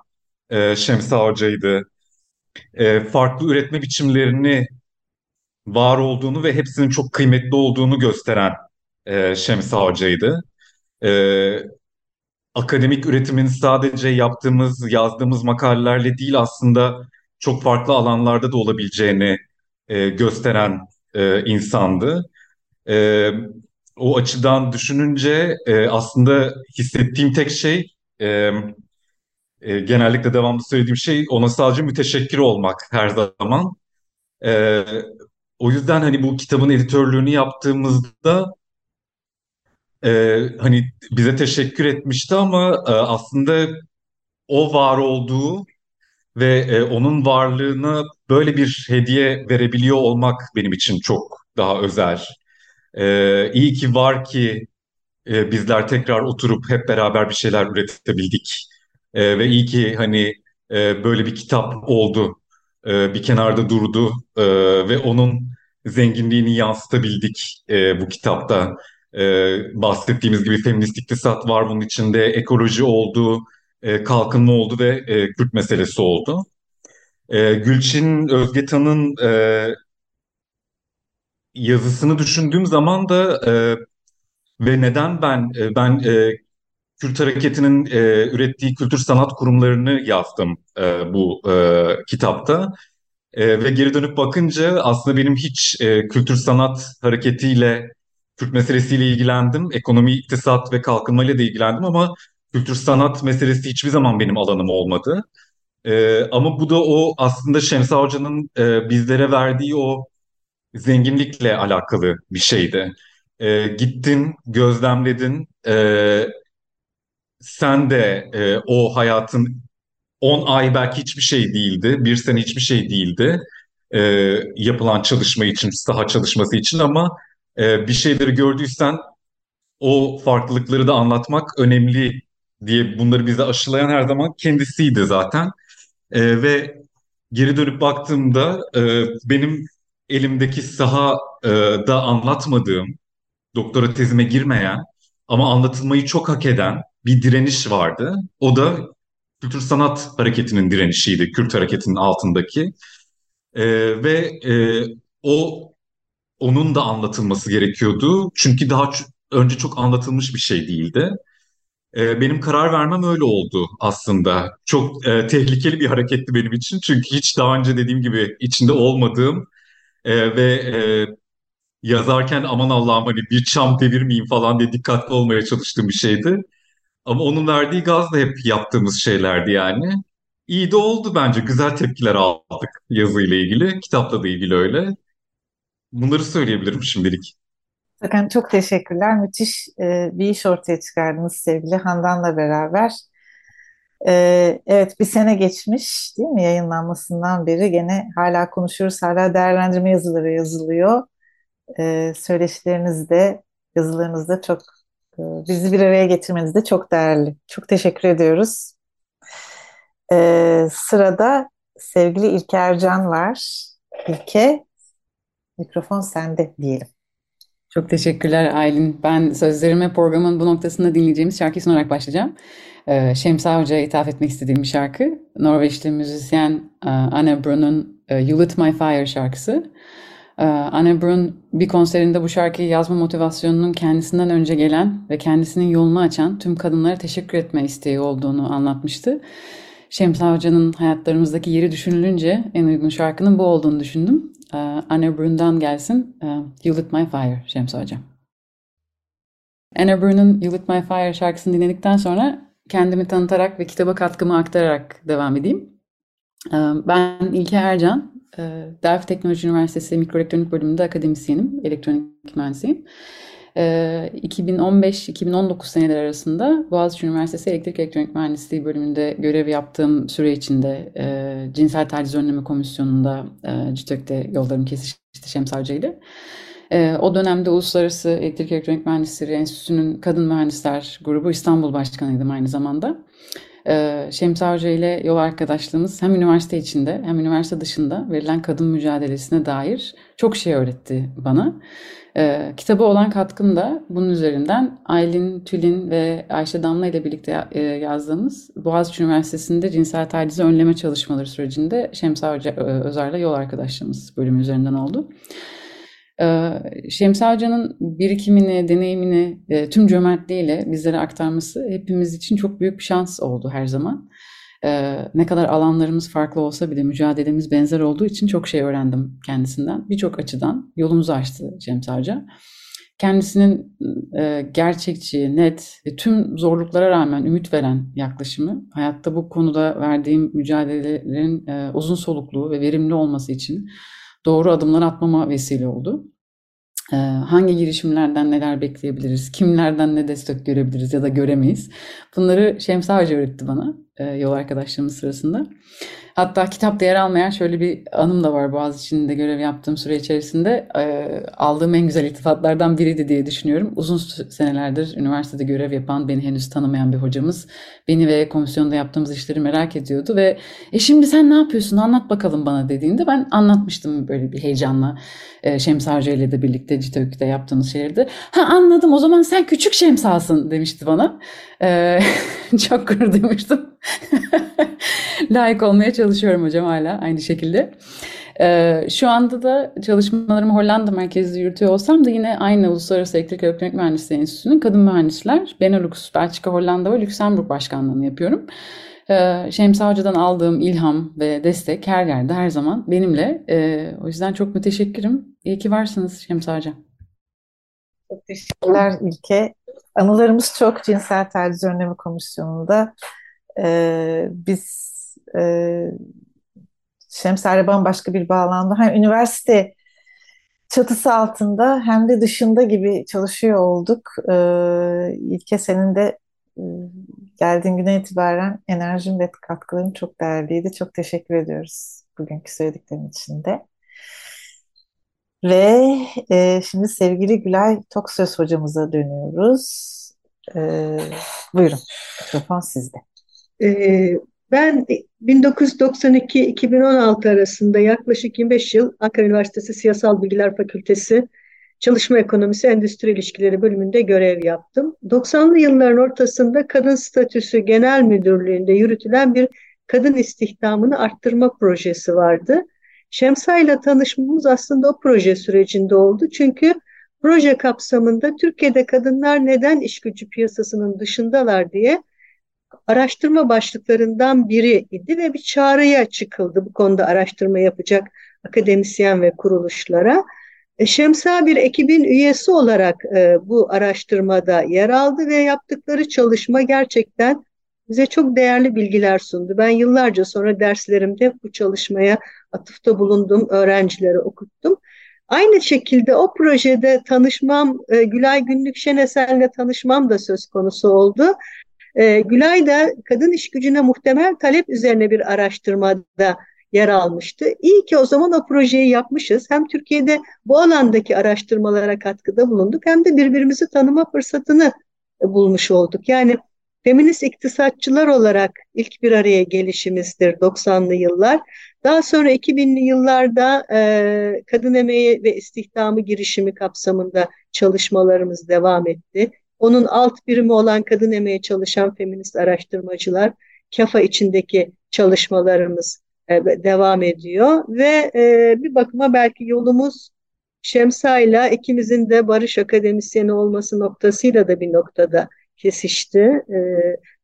e, Şemsa Hoca'ydı. E, farklı üretme biçimlerini var olduğunu ve hepsinin çok kıymetli olduğunu gösteren e, Şemsa Hoca'ydı. e, akademik üretimin sadece yaptığımız, yazdığımız makalelerle değil aslında çok farklı alanlarda da olabileceğini e, gösteren e, insandı. E, o açıdan düşününce e, aslında hissettiğim tek şey e, e, genellikle devamlı söylediğim şey ona sadece müteşekkir olmak her zaman. E, o yüzden hani bu kitabın editörlüğünü yaptığımızda e, hani bize teşekkür etmişti ama e, aslında o var olduğu ve e, onun varlığını böyle bir hediye verebiliyor olmak benim için çok daha özel. E, iyi ki var ki e, bizler tekrar oturup hep beraber bir şeyler üretebildik. E, ve iyi ki hani e, böyle bir kitap oldu, e, bir kenarda durdu e, ve onun zenginliğini yansıtabildik e, bu kitapta. E, bahsettiğimiz gibi feminist iktisat var bunun içinde, ekoloji oldu, e, kalkınma oldu ve e, Kürt meselesi oldu. E, Gülçin Özgetan'ın e, yazısını düşündüğüm zaman da ve neden ben ben e, Kürt hareketinin ürettiği kültür sanat kurumlarını yazdım bu kitapta. E, ve geri dönüp bakınca aslında benim hiç e, kültür sanat hareketiyle, Kürt meselesiyle ilgilendim. Ekonomi, iktisat ve kalkınmayla da ilgilendim ama kültür sanat meselesi hiçbir zaman benim alanım olmadı. E, ama bu da o aslında Şemsa Hoca'nın e, bizlere verdiği o zenginlikle alakalı bir şeydi. E, gittin, gözlemledin, e, sen de e, o hayatın 10 ay belki hiçbir şey değildi, bir sene hiçbir şey değildi e, yapılan çalışma için, saha çalışması için ama e, bir şeyleri gördüysen o farklılıkları da anlatmak önemli diye bunları bize aşılayan her zaman kendisiydi zaten. E, ve geri dönüp baktığımda e, benim elimdeki sahada anlatmadığım, doktora tezime girmeyen ama anlatılmayı çok hak eden bir direniş vardı. O da kültür sanat hareketinin direnişiydi, Kürt hareketinin altındaki. E, ve e, o onun da anlatılması gerekiyordu. Çünkü daha önce çok anlatılmış bir şey değildi. E, benim karar vermem öyle oldu aslında. Çok e, tehlikeli bir hareketti benim için. Çünkü hiç daha önce dediğim gibi içinde olmadığım e, ve e, yazarken aman Allah'ım hani bir çam devirmeyeyim falan diye dikkatli olmaya çalıştığım bir şeydi. Ama onun verdiği gaz da hep yaptığımız şeylerdi yani. İyi de oldu bence. Güzel tepkiler aldık yazıyla ilgili. Kitapla da ilgili öyle. Bunları söyleyebilirim şimdilik. Sakın çok teşekkürler. Müthiş e, bir iş ortaya çıkardınız sevgili Handan'la beraber. E, evet bir sene geçmiş değil mi yayınlanmasından beri gene hala konuşuyoruz. Hala değerlendirme yazıları yazılıyor. E, söyleşileriniz de yazılarınız da çok e, bizi bir araya getirmeniz de çok değerli. Çok teşekkür ediyoruz. E, sırada sevgili İlke Ercan var. İlke mikrofon sende diyelim. Çok teşekkürler Aylin. Ben sözlerime programın bu noktasında dinleyeceğimiz şarkıyı sunarak başlayacağım. Ee, Şemsa Hoca'ya ithaf etmek istediğim bir şarkı. Norveçli müzisyen e, Anne Brun'un e, You Lit My Fire şarkısı. Ee, Anne Brun bir konserinde bu şarkıyı yazma motivasyonunun kendisinden önce gelen ve kendisinin yolunu açan tüm kadınlara teşekkür etme isteği olduğunu anlatmıştı. Şemsa Hoca'nın hayatlarımızdaki yeri düşünülünce en uygun şarkının bu olduğunu düşündüm. Ee, Anne Brun'dan gelsin ee, You Lit My Fire Şemsa Hocam. Anne Brun'un You Lit My Fire şarkısını dinledikten sonra kendimi tanıtarak ve kitaba katkımı aktararak devam edeyim. Ben İlke Ercan, Delft Teknoloji Üniversitesi Mikroelektronik Bölümünde akademisyenim, elektronik mühendisiyim. 2015-2019 seneler arasında Boğaziçi Üniversitesi Elektrik Elektronik Mühendisliği bölümünde görev yaptığım süre içinde e, Cinsel Taciz Önleme Komisyonu'nda CİTÖK'te yollarım kesişti Şems ile. E, o dönemde Uluslararası Elektrik Elektronik Mühendisleri Enstitüsü'nün Kadın Mühendisler Grubu İstanbul Başkanıydım aynı zamanda. E, Şems Avcı ile yol arkadaşlığımız hem üniversite içinde hem üniversite dışında verilen kadın mücadelesine dair çok şey öğretti bana. E, kitaba olan katkım da bunun üzerinden Aylin Tülin ve Ayşe Damla ile birlikte e, yazdığımız Boğaziçi Üniversitesi'nde cinsel tacizi önleme çalışmaları sürecinde Şemsa e, Özar'la yol arkadaşlığımız bölümü üzerinden oldu. Ee, Şemsi Hoca'nın birikimini, deneyimini e, tüm cömertliğiyle bizlere aktarması hepimiz için çok büyük bir şans oldu her zaman. Ee, ne kadar alanlarımız farklı olsa bile mücadelemiz benzer olduğu için çok şey öğrendim kendisinden. Birçok açıdan yolumuzu açtı Şemsi Hoca. Kendisinin e, gerçekçi, net ve tüm zorluklara rağmen ümit veren yaklaşımı, hayatta bu konuda verdiğim mücadelelerin e, uzun soluklu ve verimli olması için doğru adımlar atmama vesile oldu. Ee, hangi girişimlerden neler bekleyebiliriz, kimlerden ne destek görebiliriz ya da göremeyiz. Bunları Şemsi Hoca öğretti bana e, yol arkadaşlığımız sırasında. Hatta kitapta yer almayan şöyle bir anım da var Boğaziçi'nde görev yaptığım süre içerisinde. E, aldığım en güzel iltifatlardan biriydi diye düşünüyorum. Uzun senelerdir üniversitede görev yapan, beni henüz tanımayan bir hocamız beni ve komisyonda yaptığımız işleri merak ediyordu ve e şimdi sen ne yapıyorsun anlat bakalım bana dediğinde ben anlatmıştım böyle bir heyecanla. E, Şems Hoca ile de birlikte CİTÖK'te yaptığımız şeyleri Ha anladım o zaman sen küçük Şemsa'sın demişti bana. E, *laughs* çok gurur duymuştum. *laughs* Layık olmaya çalışıyorum hocam hala aynı şekilde. Ee, şu anda da çalışmalarımı Hollanda merkezli yürütüyor olsam da yine aynı Uluslararası Elektrik Elektronik Mühendisliği Enstitüsü'nün kadın mühendisler Benelux, Belçika, Hollanda ve Lüksemburg başkanlığını yapıyorum. Ee, Şemsa Hoca'dan aldığım ilham ve destek her yerde her zaman benimle. Ee, o yüzden çok müteşekkirim. İyi ki varsınız Şemsa Hoca. Çok teşekkürler İlke. Anılarımız çok cinsel taciz önlemi komisyonunda. Ee, biz e, Şemser'le bambaşka bir bağlamda hem üniversite çatısı altında hem de dışında gibi çalışıyor olduk. Ee, İlke senin de e, geldiğin güne itibaren enerjin ve katkıların çok değerliydi. Çok teşekkür ediyoruz bugünkü söylediklerin için de. Ve e, şimdi sevgili Gülay Toksöz hocamıza dönüyoruz. E, buyurun, mikrofon sizde. E, ben 1992-2016 arasında yaklaşık 25 yıl Ankara Üniversitesi Siyasal Bilgiler Fakültesi Çalışma Ekonomisi Endüstri İlişkileri bölümünde görev yaptım. 90'lı yılların ortasında Kadın Statüsü Genel Müdürlüğü'nde yürütülen bir kadın istihdamını arttırma projesi vardı. Şemsa ile tanışmamız aslında o proje sürecinde oldu. Çünkü proje kapsamında Türkiye'de kadınlar neden iş gücü piyasasının dışındalar diye araştırma başlıklarından biri idi ve bir çağrıya çıkıldı bu konuda araştırma yapacak akademisyen ve kuruluşlara. E, Şemsa bir ekibin üyesi olarak e, bu araştırmada yer aldı ve yaptıkları çalışma gerçekten bize çok değerli bilgiler sundu. Ben yıllarca sonra derslerimde bu çalışmaya atıfta bulundum, öğrencilere okuttum. Aynı şekilde o projede tanışmam, e, Gülay Günlük Şenesel'le tanışmam da söz konusu oldu. E, Gülay da kadın iş gücüne muhtemel talep üzerine bir araştırmada yer almıştı. İyi ki o zaman o projeyi yapmışız. Hem Türkiye'de bu alandaki araştırmalara katkıda bulunduk hem de birbirimizi tanıma fırsatını bulmuş olduk. Yani feminist iktisatçılar olarak ilk bir araya gelişimizdir 90'lı yıllar. Daha sonra 2000'li yıllarda e, kadın emeği ve istihdamı girişimi kapsamında çalışmalarımız devam etti. Onun alt birimi olan kadın emeği çalışan feminist araştırmacılar, KAFA içindeki çalışmalarımız e, devam ediyor ve e, bir bakıma belki yolumuz Şemsa'yla ikimizin de barış akademisyeni olması noktasıyla da bir noktada kesişti. E,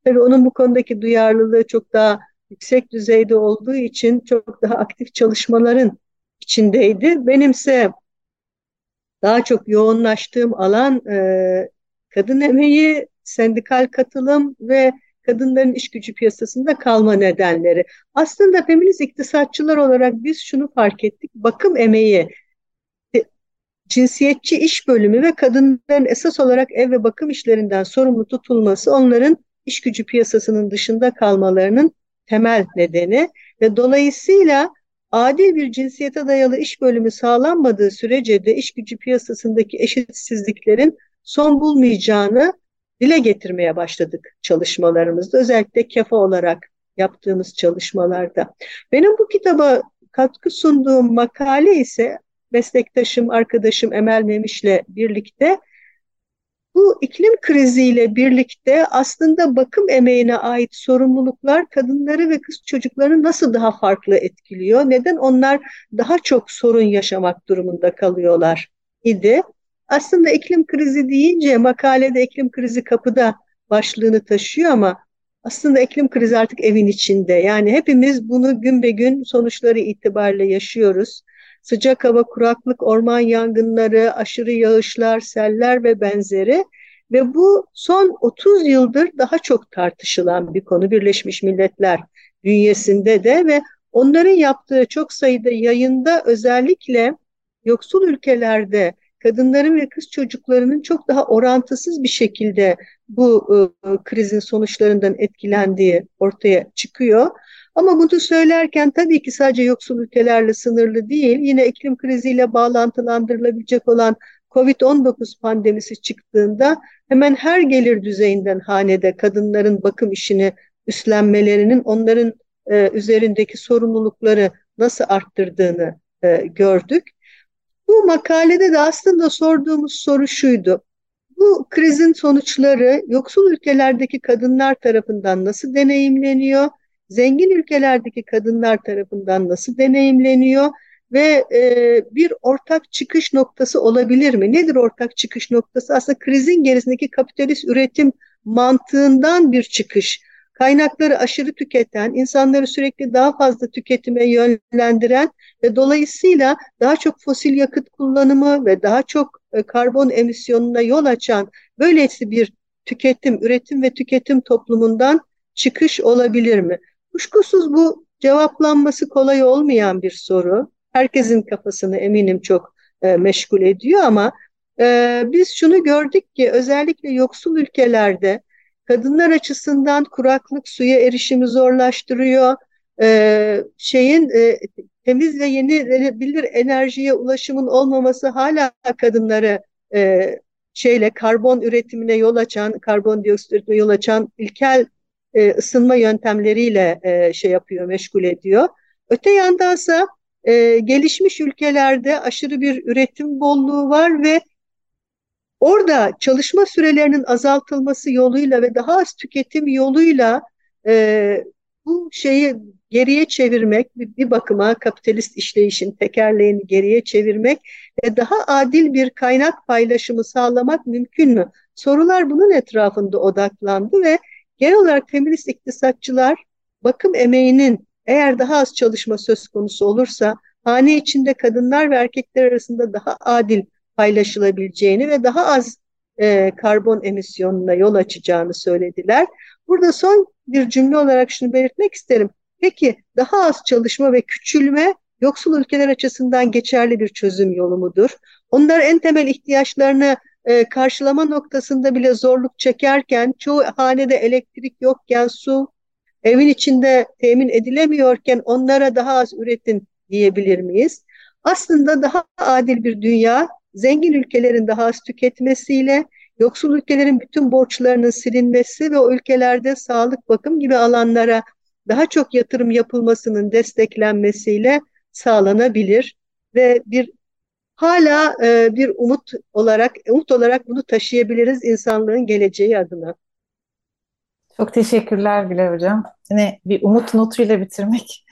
tabii onun bu konudaki duyarlılığı çok daha yüksek düzeyde olduğu için çok daha aktif çalışmaların içindeydi. Benimse daha çok yoğunlaştığım alan e, kadın emeği, sendikal katılım ve kadınların iş gücü piyasasında kalma nedenleri. Aslında feminist iktisatçılar olarak biz şunu fark ettik. Bakım emeği, cinsiyetçi iş bölümü ve kadınların esas olarak ev ve bakım işlerinden sorumlu tutulması onların iş gücü piyasasının dışında kalmalarının temel nedeni ve dolayısıyla adil bir cinsiyete dayalı iş bölümü sağlanmadığı sürece de iş gücü piyasasındaki eşitsizliklerin son bulmayacağını dile getirmeye başladık çalışmalarımızda. Özellikle KEFA olarak yaptığımız çalışmalarda. Benim bu kitaba katkı sunduğum makale ise meslektaşım, arkadaşım Emel Memiş'le birlikte bu iklim kriziyle birlikte aslında bakım emeğine ait sorumluluklar kadınları ve kız çocuklarını nasıl daha farklı etkiliyor? Neden onlar daha çok sorun yaşamak durumunda kalıyorlar idi. Aslında iklim krizi deyince makalede iklim krizi kapıda başlığını taşıyor ama aslında iklim krizi artık evin içinde. Yani hepimiz bunu gün be gün sonuçları itibariyle yaşıyoruz. Sıcak hava, kuraklık, orman yangınları, aşırı yağışlar, seller ve benzeri ve bu son 30 yıldır daha çok tartışılan bir konu Birleşmiş Milletler bünyesinde de ve onların yaptığı çok sayıda yayında özellikle yoksul ülkelerde kadınların ve kız çocuklarının çok daha orantısız bir şekilde bu e, krizin sonuçlarından etkilendiği ortaya çıkıyor. Ama bunu söylerken tabii ki sadece yoksul ülkelerle sınırlı değil, yine iklim kriziyle bağlantılandırılabilecek olan Covid-19 pandemisi çıktığında hemen her gelir düzeyinden hanede kadınların bakım işini üstlenmelerinin onların e, üzerindeki sorumlulukları nasıl arttırdığını e, gördük. Bu makalede de aslında sorduğumuz soru şuydu. Bu krizin sonuçları yoksul ülkelerdeki kadınlar tarafından nasıl deneyimleniyor? Zengin ülkelerdeki kadınlar tarafından nasıl deneyimleniyor? Ve e, bir ortak çıkış noktası olabilir mi? Nedir ortak çıkış noktası? Aslında krizin gerisindeki kapitalist üretim mantığından bir çıkış kaynakları aşırı tüketen, insanları sürekli daha fazla tüketime yönlendiren ve dolayısıyla daha çok fosil yakıt kullanımı ve daha çok e, karbon emisyonuna yol açan böylesi bir tüketim, üretim ve tüketim toplumundan çıkış olabilir mi? Kuşkusuz bu cevaplanması kolay olmayan bir soru. Herkesin kafasını eminim çok e, meşgul ediyor ama e, biz şunu gördük ki özellikle yoksul ülkelerde kadınlar açısından kuraklık suya erişimi zorlaştırıyor. Ee, şeyin e, temiz ve yenilenebilir enerjiye ulaşımın olmaması hala kadınları e, şeyle karbon üretimine yol açan, karbondioksit üretimine yol açan ilkel e, ısınma yöntemleriyle e, şey yapıyor, meşgul ediyor. Öte yandansa e, gelişmiş ülkelerde aşırı bir üretim bolluğu var ve Orada çalışma sürelerinin azaltılması yoluyla ve daha az tüketim yoluyla e, bu şeyi geriye çevirmek, bir bakıma kapitalist işleyişin tekerleğini geriye çevirmek ve daha adil bir kaynak paylaşımı sağlamak mümkün mü? Sorular bunun etrafında odaklandı ve genel olarak feminist iktisatçılar bakım emeğinin eğer daha az çalışma söz konusu olursa hane içinde kadınlar ve erkekler arasında daha adil paylaşılabileceğini ve daha az e, karbon emisyonuna yol açacağını söylediler. Burada son bir cümle olarak şunu belirtmek isterim. Peki daha az çalışma ve küçülme yoksul ülkeler açısından geçerli bir çözüm yolu mudur? Onlar en temel ihtiyaçlarını e, karşılama noktasında bile zorluk çekerken, çoğu hanede elektrik yokken su, evin içinde temin edilemiyorken onlara daha az üretin diyebilir miyiz? Aslında daha adil bir dünya zengin ülkelerin daha az tüketmesiyle yoksul ülkelerin bütün borçlarının silinmesi ve o ülkelerde sağlık bakım gibi alanlara daha çok yatırım yapılmasının desteklenmesiyle sağlanabilir ve bir hala e, bir umut olarak umut olarak bunu taşıyabiliriz insanlığın geleceği adına. Çok teşekkürler Gülay Hocam. Yine bir umut notuyla bitirmek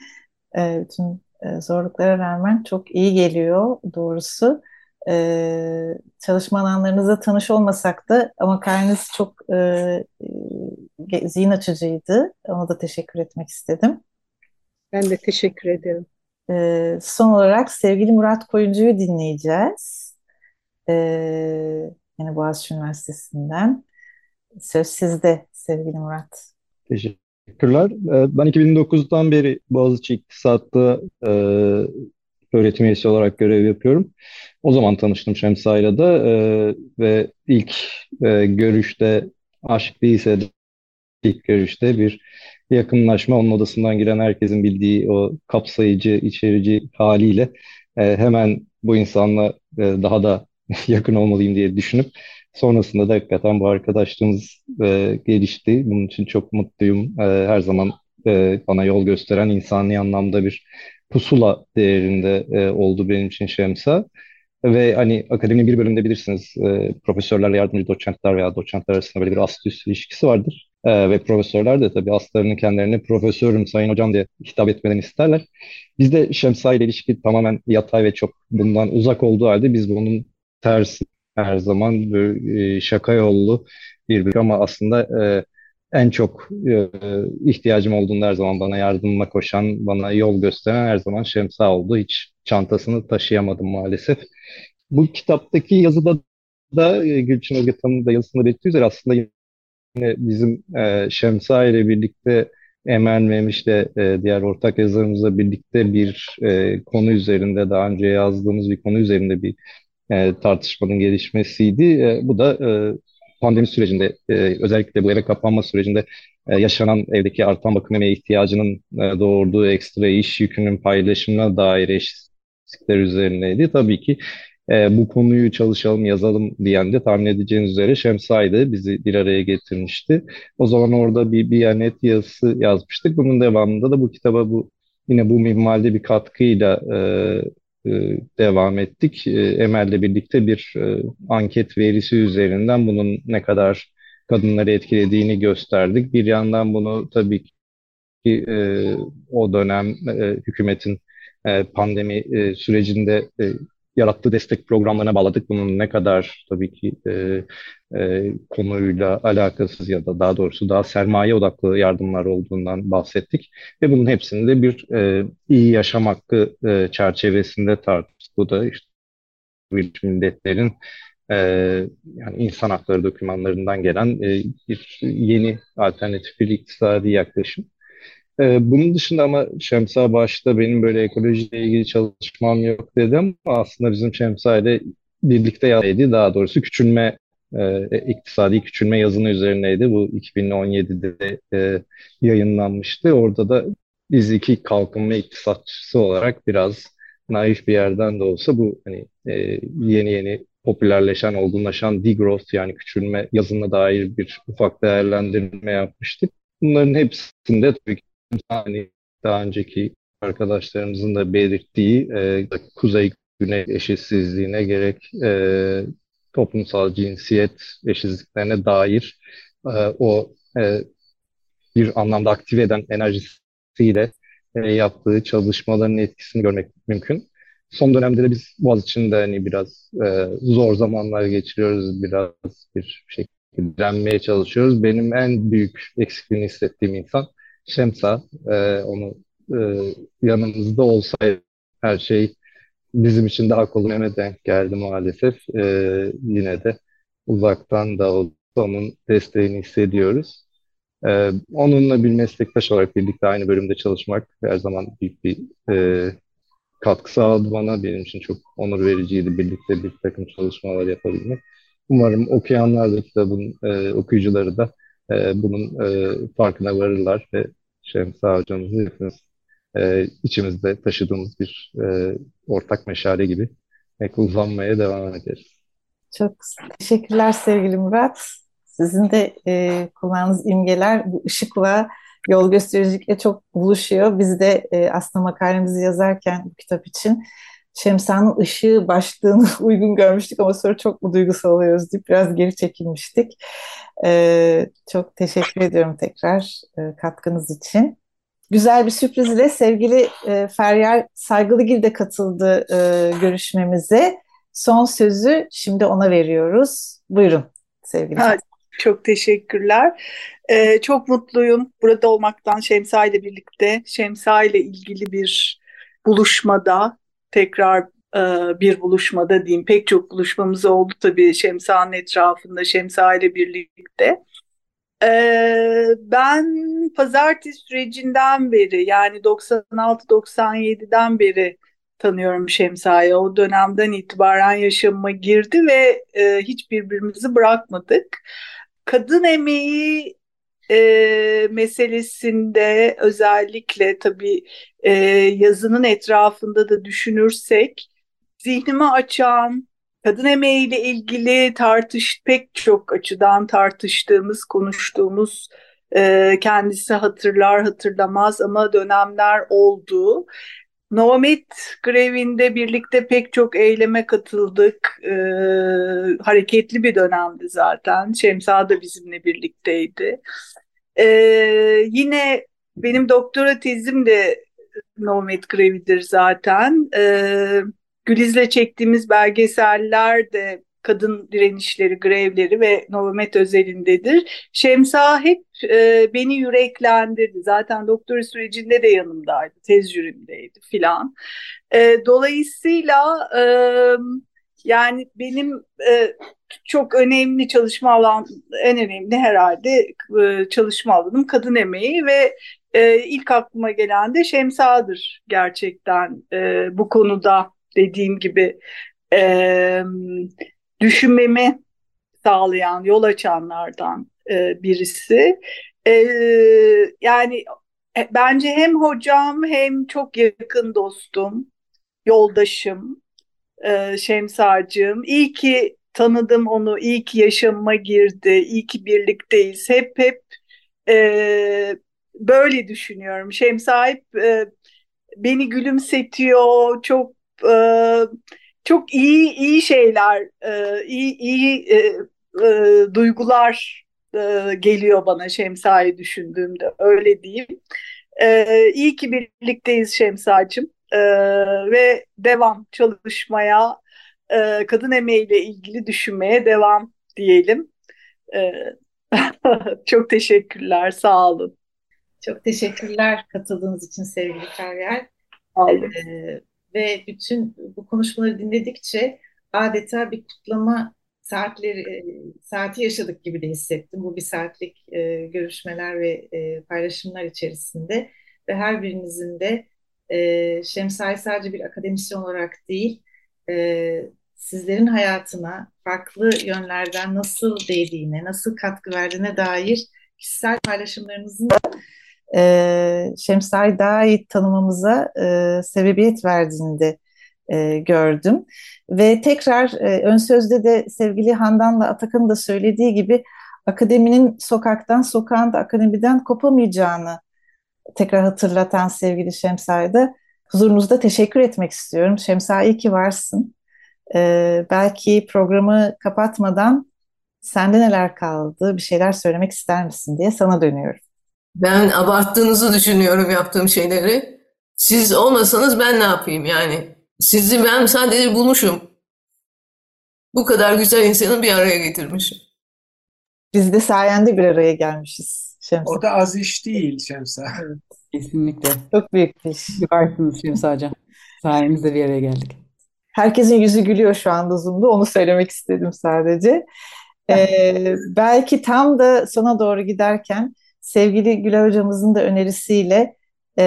e, bütün e, zorluklara rağmen çok iyi geliyor doğrusu e, çalışma alanlarınızla tanış olmasak da ama karnınız çok e, e, zihin açıcıydı. Ona da teşekkür etmek istedim. Ben de teşekkür ederim. E, son olarak sevgili Murat Koyuncu'yu dinleyeceğiz. E, yine Boğaziçi Üniversitesi'nden. Söz sizde sevgili Murat. Teşekkürler. Ben 2009'dan beri Boğaziçi İktisat'ta e, öğretim üyesi olarak görev yapıyorum. O zaman tanıştım Şemsa'yla da e, ve ilk e, görüşte aşk değilse de ilk görüşte bir yakınlaşma onun odasından giren herkesin bildiği o kapsayıcı, içerici haliyle e, hemen bu insanla e, daha da *laughs* yakın olmalıyım diye düşünüp sonrasında da hakikaten bu arkadaşlığımız e, gelişti. Bunun için çok mutluyum. E, her zaman e, bana yol gösteren insani anlamda bir pusula değerinde e, oldu benim için Şemsa. Ve hani akademinin bir bölümde bilirsiniz e, profesörlerle yardımcı doçentler veya doçentler arasında böyle bir ast ilişkisi vardır. E, ve profesörler de tabii aslarını kendilerine profesörüm, sayın hocam diye hitap etmeden isterler. Bizde Şemsa ile ilişki tamamen yatay ve çok bundan uzak olduğu halde biz bunun ters her zaman böyle şaka yollu bir ama aslında e, en çok e, ihtiyacım olduğunda her zaman bana yardımına koşan, bana yol gösteren her zaman Şemsa oldu. Hiç çantasını taşıyamadım maalesef. Bu kitaptaki yazıda da e, Gülçin Irgatan'ın da yazısında belirttiği üzere aslında yine bizim e, Şemsa ile birlikte Emel Memiş de e, diğer ortak yazarımızla birlikte bir e, konu üzerinde daha önce yazdığımız bir konu üzerinde bir e, tartışmanın gelişmesiydi. E, bu da e, pandemi sürecinde e, özellikle bu eve kapanma sürecinde e, yaşanan evdeki artan bakım emeği ihtiyacının e, doğurduğu ekstra iş yükünün paylaşımına dair eşitlikler üzerineydi. Tabii ki e, bu konuyu çalışalım, yazalım diyen de tahmin edeceğiniz üzere Şemsa'ydı. Bizi bir araya getirmişti. O zaman orada bir Biyanet yazısı yazmıştık. Bunun devamında da bu kitaba bu yine bu minvalde bir katkıyla e, e, devam ettik. E, Emel'le birlikte bir e, anket verisi üzerinden bunun ne kadar kadınları etkilediğini gösterdik. Bir yandan bunu tabii ki o dönem hükümetin pandemi sürecinde yarattığı destek programlarına bağladık. Bunun ne kadar tabii ki e, e, konuyla alakasız ya da daha doğrusu daha sermaye odaklı yardımlar olduğundan bahsettik. Ve bunun hepsini de bir e, iyi yaşam hakkı e, çerçevesinde tartıştık. Bu da işte Birleşmiş Milletler'in e, yani insan hakları dokümanlarından gelen e, bir yeni alternatif bir iktisadi yaklaşım. Ee, bunun dışında ama Şemsa başta benim böyle ekolojiyle ilgili çalışmam yok dedim. Aslında bizim Şemsa ile birlikte yazıydı. Daha doğrusu küçülme, e, iktisadi küçülme yazını üzerineydi. Bu 2017'de e, yayınlanmıştı. Orada da biz iki kalkınma iktisatçısı olarak biraz naif bir yerden de olsa bu hani e, yeni yeni popülerleşen, olgunlaşan degrowth yani küçülme yazına dair bir ufak değerlendirme yapmıştık. Bunların hepsinde tabii ki hani daha önceki arkadaşlarımızın da belirttiği e, kuzey-güney eşitsizliğine gerek e, toplumsal cinsiyet eşitsizliklerine dair e, o e, bir anlamda aktive eden enerjisiyle e, yaptığı çalışmaların etkisini görmek mümkün. Son dönemde de biz Boğaziçi'nde hani biraz e, zor zamanlar geçiriyoruz, biraz bir şekilde direnmeye çalışıyoruz. Benim en büyük eksikliğini hissettiğim insan Şemsa e, onu e, yanımızda olsaydı her şey bizim için daha kolay denk geldi maalesef. E, yine de uzaktan da onun desteğini hissediyoruz. E, onunla bir meslektaş olarak birlikte aynı bölümde çalışmak her zaman büyük bir e, katkı sağladı bana. Benim için çok onur vericiydi birlikte bir takım çalışmalar yapabilmek. Umarım okuyanlar da kitabın e, okuyucuları da e, bunun e, farkına varırlar ve Şemsa hocamızın hepimiz e, içimizde taşıdığımız bir e, ortak meşale gibi e, kullanmaya devam ederiz. Çok teşekkürler sevgili Murat. Sizin de e, kullandığınız imgeler bu ışıkla, yol göstericilikle çok buluşuyor. Biz de e, aslında makalemizi yazarken bu kitap için Şemsa'nın ışığı başlığını *laughs* uygun görmüştük ama sonra çok mu duygusal oluyoruz deyip biraz geri çekilmiştik. Ee, çok teşekkür ediyorum tekrar e, katkınız için. Güzel bir sürpriz ile sevgili e, Feryal Saygılıgil de katıldı e, görüşmemize. Son sözü şimdi ona veriyoruz. Buyurun sevgili. Ha, çok teşekkürler. Ee, çok mutluyum burada olmaktan Şemsa ile birlikte. Şemsa ile ilgili bir buluşmada tekrar e, bir buluşmada diyeyim pek çok buluşmamız oldu tabii Şemsa'nın etrafında Şemsa ile birlikte. E, ben pazartesi sürecinden beri yani 96-97'den beri tanıyorum Şemsa'yı. O dönemden itibaren yaşamıma girdi ve e, hiç birbirimizi bırakmadık. Kadın emeği e, meselesinde özellikle tabii e, yazının etrafında da düşünürsek zihnimi açan, kadın emeğiyle ilgili tartış pek çok açıdan tartıştığımız, konuştuğumuz e, kendisi hatırlar hatırlamaz ama dönemler oldu. Nomit grevinde birlikte pek çok eyleme katıldık. E, hareketli bir dönemdi zaten. Şemsa da bizimle birlikteydi. E, yine benim doktora tezim de Nomit grevidir zaten. E, Güliz'le çektiğimiz belgeseller de kadın direnişleri, grevleri ve Novomet özelindedir. Şemsa hep e, beni yüreklendirdi. Zaten doktora sürecinde de yanımdaydı, tez jürimdeydi filan. E, dolayısıyla e, yani benim e, çok önemli çalışma alan, en önemli herhalde e, çalışma alanım kadın emeği ve e, ilk aklıma gelen de Şemsa'dır gerçekten e, bu konuda dediğim gibi e, düşünmemi sağlayan, yol açanlardan e, birisi. E, yani e, bence hem hocam hem çok yakın dostum, yoldaşım, e, Şemsacığım. İyi ki tanıdım onu, iyi ki yaşamıma girdi, iyi ki birlikteyiz. Hep hep e, böyle düşünüyorum. Şemsa e, beni gülümsetiyor, çok e, çok iyi iyi şeyler, e, iyi iyi e, e, duygular e, geliyor bana Şemsa'yı düşündüğümde öyle diyeyim. E, iyi ki birlikteyiz Şemsa'cığım e, ve devam çalışmaya, e, kadın emeğiyle ilgili düşünmeye devam diyelim. E, *laughs* çok teşekkürler, sağ olun. Çok teşekkürler katıldığınız için sevgili Feryal. Ee, ve bütün bu konuşmaları dinledikçe adeta bir kutlama saatleri saati yaşadık gibi de hissettim. Bu bir saatlik e, görüşmeler ve e, paylaşımlar içerisinde ve her birinizin de e, Şemsa'yı sadece bir akademisyen olarak değil, e, sizlerin hayatına farklı yönlerden nasıl değdiğine, nasıl katkı verdiğine dair kişisel paylaşımlarınızın e, Şemsa'yı daha iyi tanımamıza e, sebebiyet verdiğini de e, gördüm. Ve tekrar e, ön sözde de sevgili Handan'la Atakan'ın da söylediği gibi akademinin sokaktan, sokağın da akademiden kopamayacağını tekrar hatırlatan sevgili Şemsa'ya huzurunuzda teşekkür etmek istiyorum. Şemsa iyi ki varsın. Ee, belki programı kapatmadan sende neler kaldı, bir şeyler söylemek ister misin diye sana dönüyorum. Ben abarttığınızı düşünüyorum yaptığım şeyleri. Siz olmasanız ben ne yapayım yani? Sizi ben sadece bulmuşum. Bu kadar güzel insanı bir araya getirmişim. Biz de sayende bir araya gelmişiz Şemsa. O da az iş değil Şemsa. Evet. Kesinlikle. Çok büyük bir iş. Varsınız Şemsa Hocam. Sayenizde bir araya geldik. Herkesin yüzü gülüyor şu anda Zoom'da. Onu söylemek istedim sadece. Ee, belki tam da sona doğru giderken sevgili Gülay hocamızın da önerisiyle e,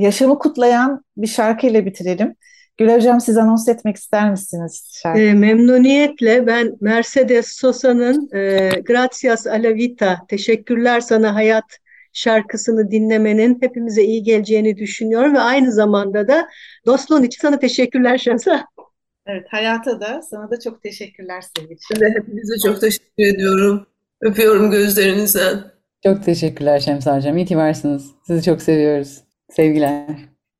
yaşamı kutlayan bir şarkıyla bitirelim. Gülay hocam siz anons etmek ister misiniz şarkı? E, memnuniyetle ben Mercedes Sosa'nın e, Gracias a la Vita, Teşekkürler Sana Hayat şarkısını dinlemenin hepimize iyi geleceğini düşünüyorum ve aynı zamanda da dostluğun için sana teşekkürler Şemsa. Evet, hayata da sana da çok teşekkürler sevgili. Ben de hepinize çok teşekkür ediyorum. Öpüyorum gözlerinizden. Çok teşekkürler Şemsa Hocam. İyi ki varsınız. Sizi çok seviyoruz. Sevgiler.